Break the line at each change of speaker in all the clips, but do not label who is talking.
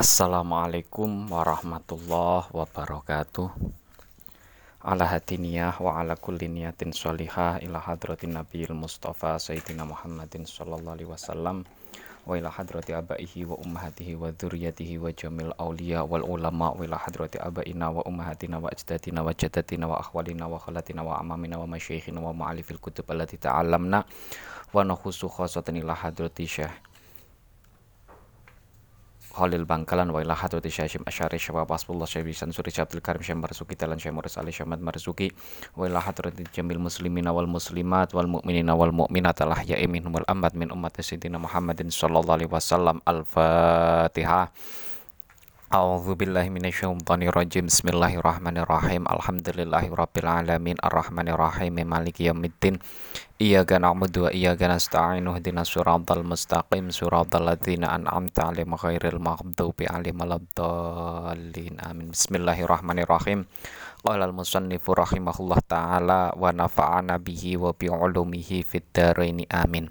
Assalamualaikum warahmatullahi wabarakatuh. Ala hatiniyah wa ala kulli niyatin sholihah ila hadratin nabiyil mustafa sayyidina Muhammadin sallallahu alaihi wasallam wa ila hadrati abaihi wa ummahatihi wa dzurriyyatihi wa jamil awliya wal ulama wa ila hadrati abaina wa ummahatina wa ajdatina wa jaddatina wa akhwalina wa khalatina wa amamina wa masyayikhina wa ma'alifil kutub allati ta'allamna wa nakhusu khasatan ila hadrati syekh Khalil Bangkalan wa ila hadrati Syahim Asyari Syabab Asbullah Syekh Bisan Suri Syabdul Karim Syekh Marzuki Talan Syekh Muris Ali Syahmad Marzuki wa ila hadrati Jamil Muslimin wal Muslimat wal Mu'minin wal Mu'minat al ahya'i minhum wal amad min ummati Sayyidina Muhammadin sallallahu alaihi wasallam. Al-Fatihah A'udzu billahi minasyaitonir rajim. Bismillahirrahmanirrahim. Alhamdulillahirabbil alamin arrahmanir rahim maliki yaumiddin. Iyyaka na'budu wa iyyaka nasta'in. Ihdinas siratal mustaqim. Siratal ladzina an'amta 'alaihim ghairil maghdubi 'alaihim waladdallin. Amin. Bismillahirrahmanirrahim. Qala al-musannifu rahimahullah taala wa nafa'ana bihi wa bi 'ulumihi fid dharain. Amin.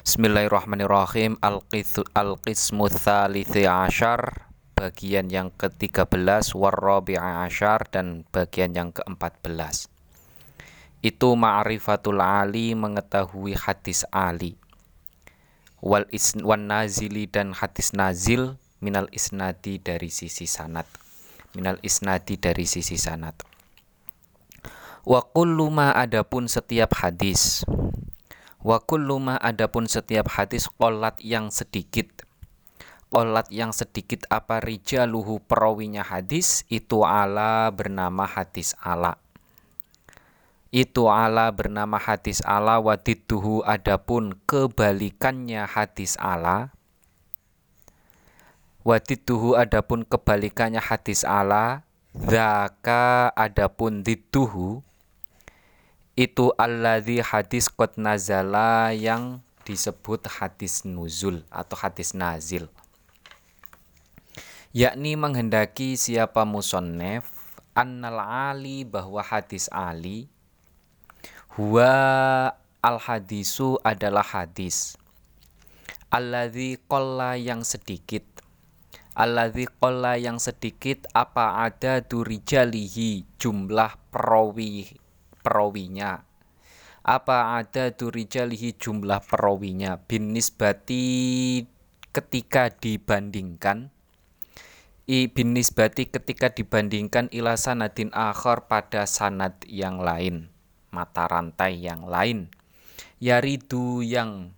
Bismillahirrahmanirrahim. Al-Qismu Thalithi Ashar Bagian yang ke-13 Warrabi'a Ashar Dan bagian yang ke-14 Itu ma'rifatul ali Mengetahui hadis ali. Wal wan nazili dan hadis nazil Minal isnadi dari sisi sanat Minal isnadi dari sisi sanat Wa kullu ma adapun setiap hadis Wa kullu ma adapun setiap hadis qolat yang sedikit. Qolat yang sedikit apa rijaluhu perawinya hadis? Itu ala bernama hadis ala. Itu ala bernama hadis ala Wadidduhu adapun kebalikannya hadis ala. Wadidduhu adapun kebalikannya hadis ala. Zaka adapun didduhu itu alladzi hadis qad nazala yang disebut hadis nuzul atau hadis nazil. Yakni menghendaki siapa musonnef annal ali bahwa hadis ali huwa al hadisu adalah hadis. Alladzi qalla yang sedikit. Alladzi qalla yang sedikit apa ada durijalihi jumlah perawi perawinya? Apa ada turijalihi jumlah perawinya? Bin nisbati ketika dibandingkan? I bin nisbati ketika dibandingkan ila sanadin akhar pada sanad yang lain. Mata rantai yang lain. Yaridu yang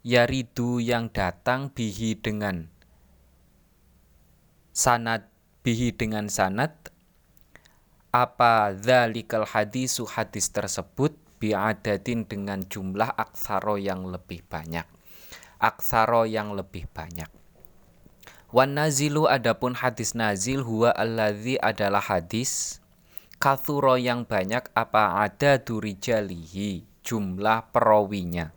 yaridu yang datang bihi dengan sanad bihi dengan sanad apa dzalikal hadisu hadis tersebut? Biadatin dengan jumlah aksaro yang lebih banyak. Aksaro yang lebih banyak. Wan nazilu adapun hadis nazil huwa alladzi adalah hadis. Kathuro yang banyak apa ada durijalihi? Jumlah perawinya.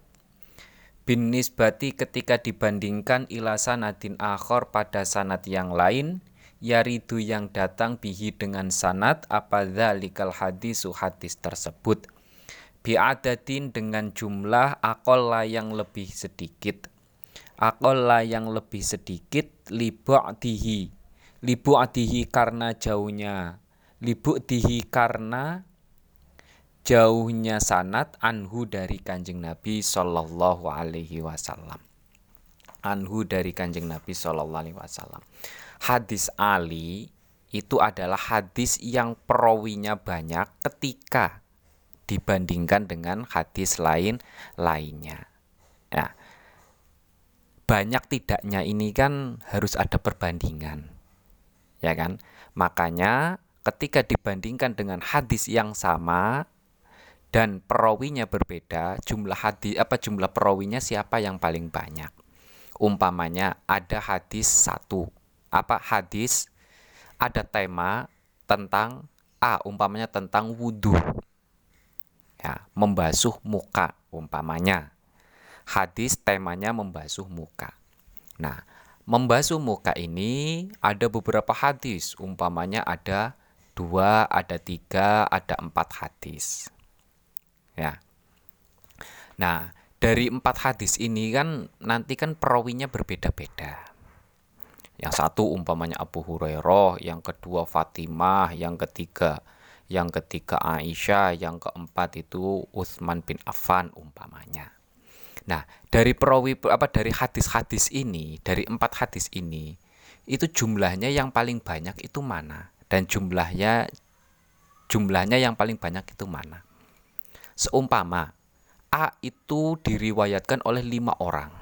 Bin nisbati ketika dibandingkan ila sanadin akhor pada sanad yang lain yaridu yang datang bihi dengan sanat apa dzalikal hadisu hadis tersebut? Biadatin dengan jumlah akola yang lebih sedikit. Akola yang lebih sedikit libu'dihi. Libu'dihi karena jauhnya. Libu'dihi karena jauhnya sanat anhu dari kanjeng Nabi Shallallahu Alaihi Wasallam. Anhu dari kanjeng Nabi Shallallahu Alaihi Wasallam hadis Ali itu adalah hadis yang perawinya banyak ketika dibandingkan dengan hadis lain lainnya. Ya. Banyak tidaknya ini kan harus ada perbandingan. Ya kan? Makanya ketika dibandingkan dengan hadis yang sama dan perawinya berbeda, jumlah hadis apa jumlah perawinya siapa yang paling banyak? Umpamanya ada hadis satu apa hadis? Ada tema tentang A umpamanya tentang wudhu ya membasuh muka umpamanya. Hadis temanya membasuh muka. Nah membasuh muka ini ada beberapa hadis. Umpamanya ada dua ada tiga ada empat hadis. Ya. Nah dari empat hadis ini kan nanti kan perawinya berbeda-beda Yang satu umpamanya Abu Hurairah, yang kedua Fatimah, yang ketiga yang ketiga Aisyah, yang keempat itu Utsman bin Affan umpamanya. Nah, dari perawi apa dari hadis-hadis ini, dari empat hadis ini, itu jumlahnya yang paling banyak itu mana? Dan jumlahnya jumlahnya yang paling banyak itu mana? Seumpama A itu diriwayatkan oleh lima orang,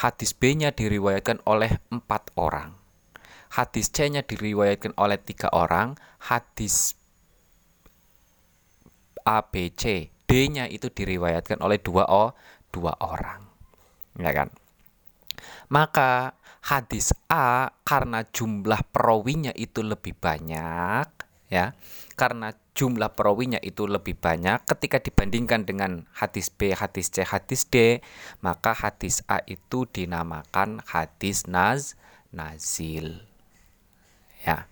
hadis B-nya diriwayatkan oleh empat orang, hadis C-nya diriwayatkan oleh tiga orang, hadis A, B, C, D-nya itu diriwayatkan oleh dua o, dua orang. Ya kan? Maka hadis A karena jumlah perawinya itu lebih banyak, ya. Karena jumlah perawinya itu lebih banyak ketika dibandingkan dengan hadis B, hadis C, hadis D, maka hadis A itu dinamakan hadis naz nazil. Ya.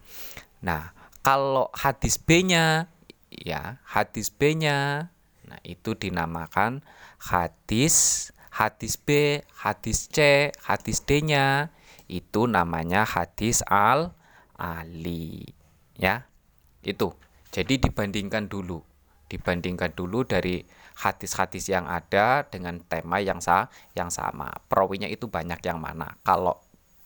Nah, kalau hadis B-nya ya hadis B-nya nah itu dinamakan hadis hadis B hadis C hadis D-nya itu namanya hadis al ali ya itu. Jadi dibandingkan dulu. Dibandingkan dulu dari hadis-hadis yang ada dengan tema yang sa yang sama. Perawinya itu banyak yang mana? Kalau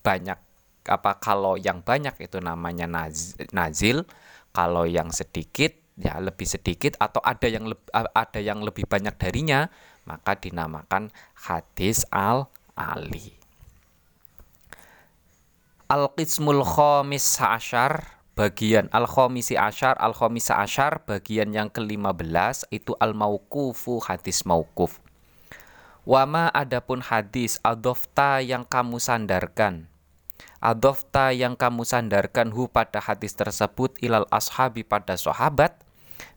banyak apa kalau yang banyak itu namanya naz, nazil. Kalau yang sedikit ya lebih sedikit atau ada yang ada yang lebih banyak darinya maka dinamakan hadis al ali al qismul khamis asyar bagian al khamisi asyar al khamisa asyar bagian yang ke-15 itu al mauqufu hadis mauquf. Wama adapun hadis adofta yang kamu sandarkan. Adofta yang kamu sandarkan hu pada hadis tersebut ilal ashabi pada sahabat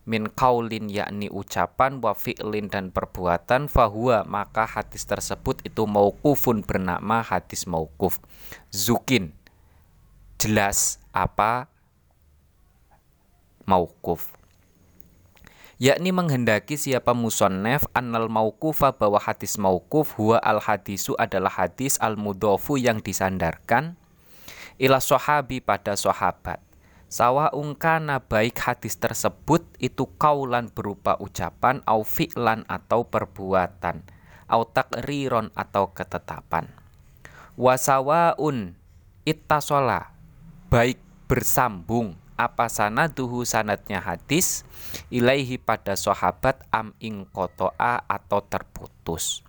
min kaulin yakni ucapan wa fi'lin dan perbuatan fahuwa maka hadis tersebut itu mauqufun bernama hadis mauquf. Zukin jelas apa mauquf yakni menghendaki siapa musonnef annal mauqufa bahwa hadis mauquf huwa al hadisu adalah hadis al mudofu yang disandarkan ila sahabi pada sahabat. Sawa ungkana baik hadis tersebut itu kaulan berupa ucapan au fi'lan atau perbuatan au takriron atau ketetapan. Wasawaun ittasola baik bersambung apa sana duhu sanatnya hadis ilaihi pada sahabat am ing kotoa atau terputus.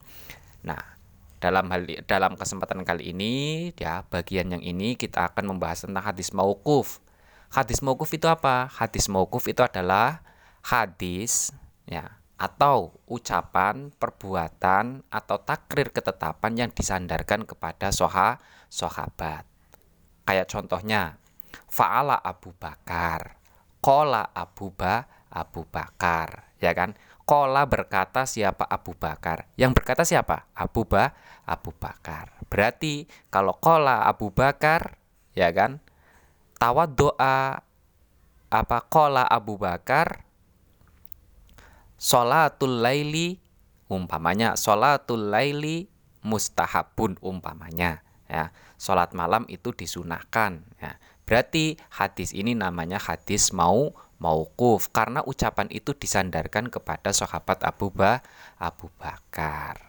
Nah, dalam hal dalam kesempatan kali ini ya bagian yang ini kita akan membahas tentang hadis mauquf. Hadis mauquf itu apa? Hadis mauquf itu adalah hadis ya atau ucapan, perbuatan atau takrir ketetapan yang disandarkan kepada soha sahabat. Kayak contohnya Fa'ala Abu Bakar, Kola Abu Ba Abu Bakar, ya kan? Kola berkata siapa Abu Bakar. Yang berkata siapa? Abu Ba Abu Bakar. Berarti kalau kola Abu Bakar, ya kan? Tawad doa apa kola Abu Bakar Salatul laili umpamanya salatul laili mustahabun umpamanya ya salat malam itu disunahkan ya berarti hadis ini namanya hadis mau mauquf. Karena ucapan itu disandarkan kepada sahabat Abu Ba Abu Bakar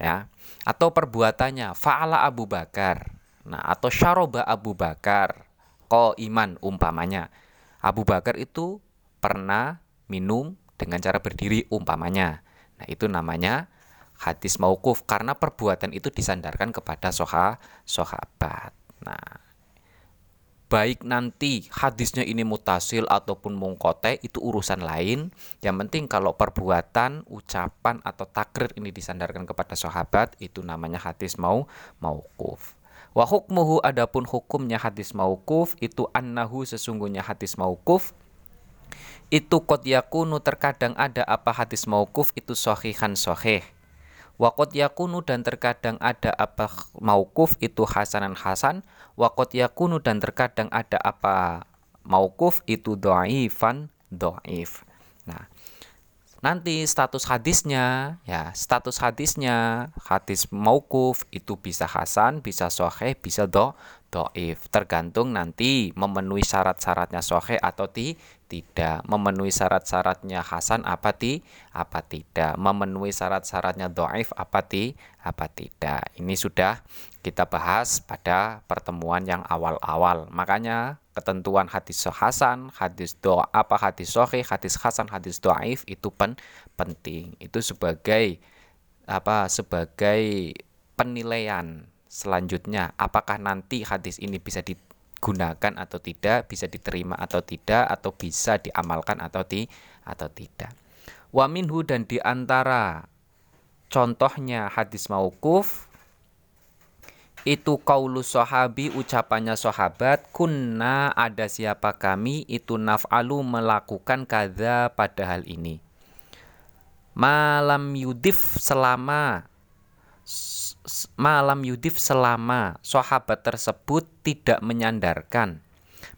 ya. Atau perbuatannya faala Abu Bakar. Nah atau syaroba Abu Bakar ko iman umpamanya. Abu Bakar itu pernah minum dengan cara berdiri umpamanya. Nah itu namanya hadis mauquf. Karena perbuatan itu disandarkan kepada soha sahabat baik nanti hadisnya ini mutasil ataupun mungkote itu urusan lain. Yang penting kalau perbuatan ucapan atau takrir ini disandarkan kepada sahabat itu namanya hadis mau mauquf. Wa hukmuhu adapun hukumnya hadis mauquf itu annahu sesungguhnya hadis mauquf itu kot yakunu terkadang ada apa hadis mauquf itu sohihan sohih Wakot yakunu dan terkadang ada apa maukuf itu hasanan hasan. Wakot yakunu dan terkadang ada apa maukuf itu do'ifan do'if. Nah, nanti status hadisnya ya status hadisnya hadis maukuf itu bisa hasan bisa sohe bisa do doif tergantung nanti memenuhi syarat-syaratnya sohe atau ti tidak. Memenuhi syarat-syaratnya hasan apa ti apa tidak. Memenuhi syarat-syaratnya doif apa ti apa tidak. Ini sudah kita bahas pada pertemuan yang awal-awal. Makanya ketentuan hadis hasan, hadis do apa hadis sahih, hadis hasan, hadis doaif itu pen, penting. Itu sebagai apa sebagai penilaian selanjutnya apakah nanti hadis ini bisa digunakan atau tidak, bisa diterima atau tidak atau bisa diamalkan atau ti atau tidak. Wa minhu dan di antara contohnya hadis maukuf itu kaulu sahabi ucapannya sahabat kunna ada siapa kami itu naf'alu melakukan kada pada hal ini malam yudif selama malam yudif selama sahabat tersebut tidak menyandarkan.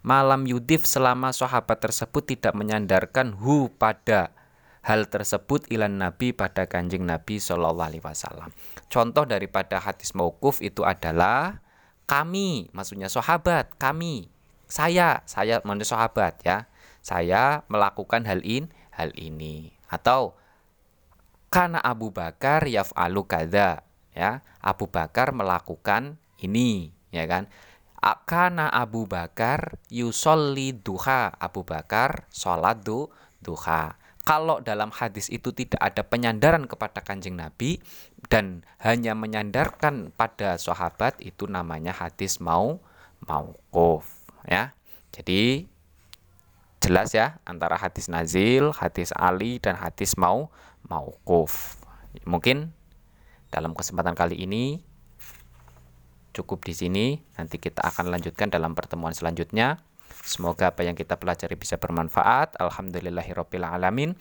Malam yudif selama sahabat tersebut tidak menyandarkan hu pada hal tersebut ilan Nabi pada kanjeng Nabi Shallallahu Alaihi Wasallam. Contoh daripada hadis maukuf itu adalah kami, maksudnya sahabat, kami, saya, saya maksudnya sahabat ya, saya melakukan hal in, hal ini. Atau karena Abu Bakar yaf'alu kada ya Abu Bakar melakukan ini ya kan karena Abu Bakar yusolli duha Abu Bakar sholat du, duha kalau dalam hadis itu tidak ada penyandaran kepada kanjeng Nabi dan hanya menyandarkan pada sahabat itu namanya hadis mau mauquf ya. Jadi jelas ya antara hadis nazil, hadis Ali dan hadis mau mauquf. Mungkin dalam kesempatan kali ini cukup di sini. Nanti kita akan lanjutkan dalam pertemuan selanjutnya. Semoga apa yang kita pelajari bisa bermanfaat. Alhamdulillahirabbil alamin.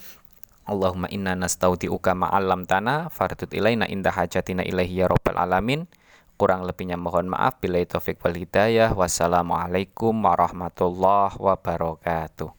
Allahumma inna nastaudi'uka ma'alam tanah fardut ilaina indah hajatina ilaihi ya rabbal alamin. Kurang lebihnya mohon maaf. Bila taufik wal hidayah. Wassalamualaikum warahmatullahi wabarakatuh.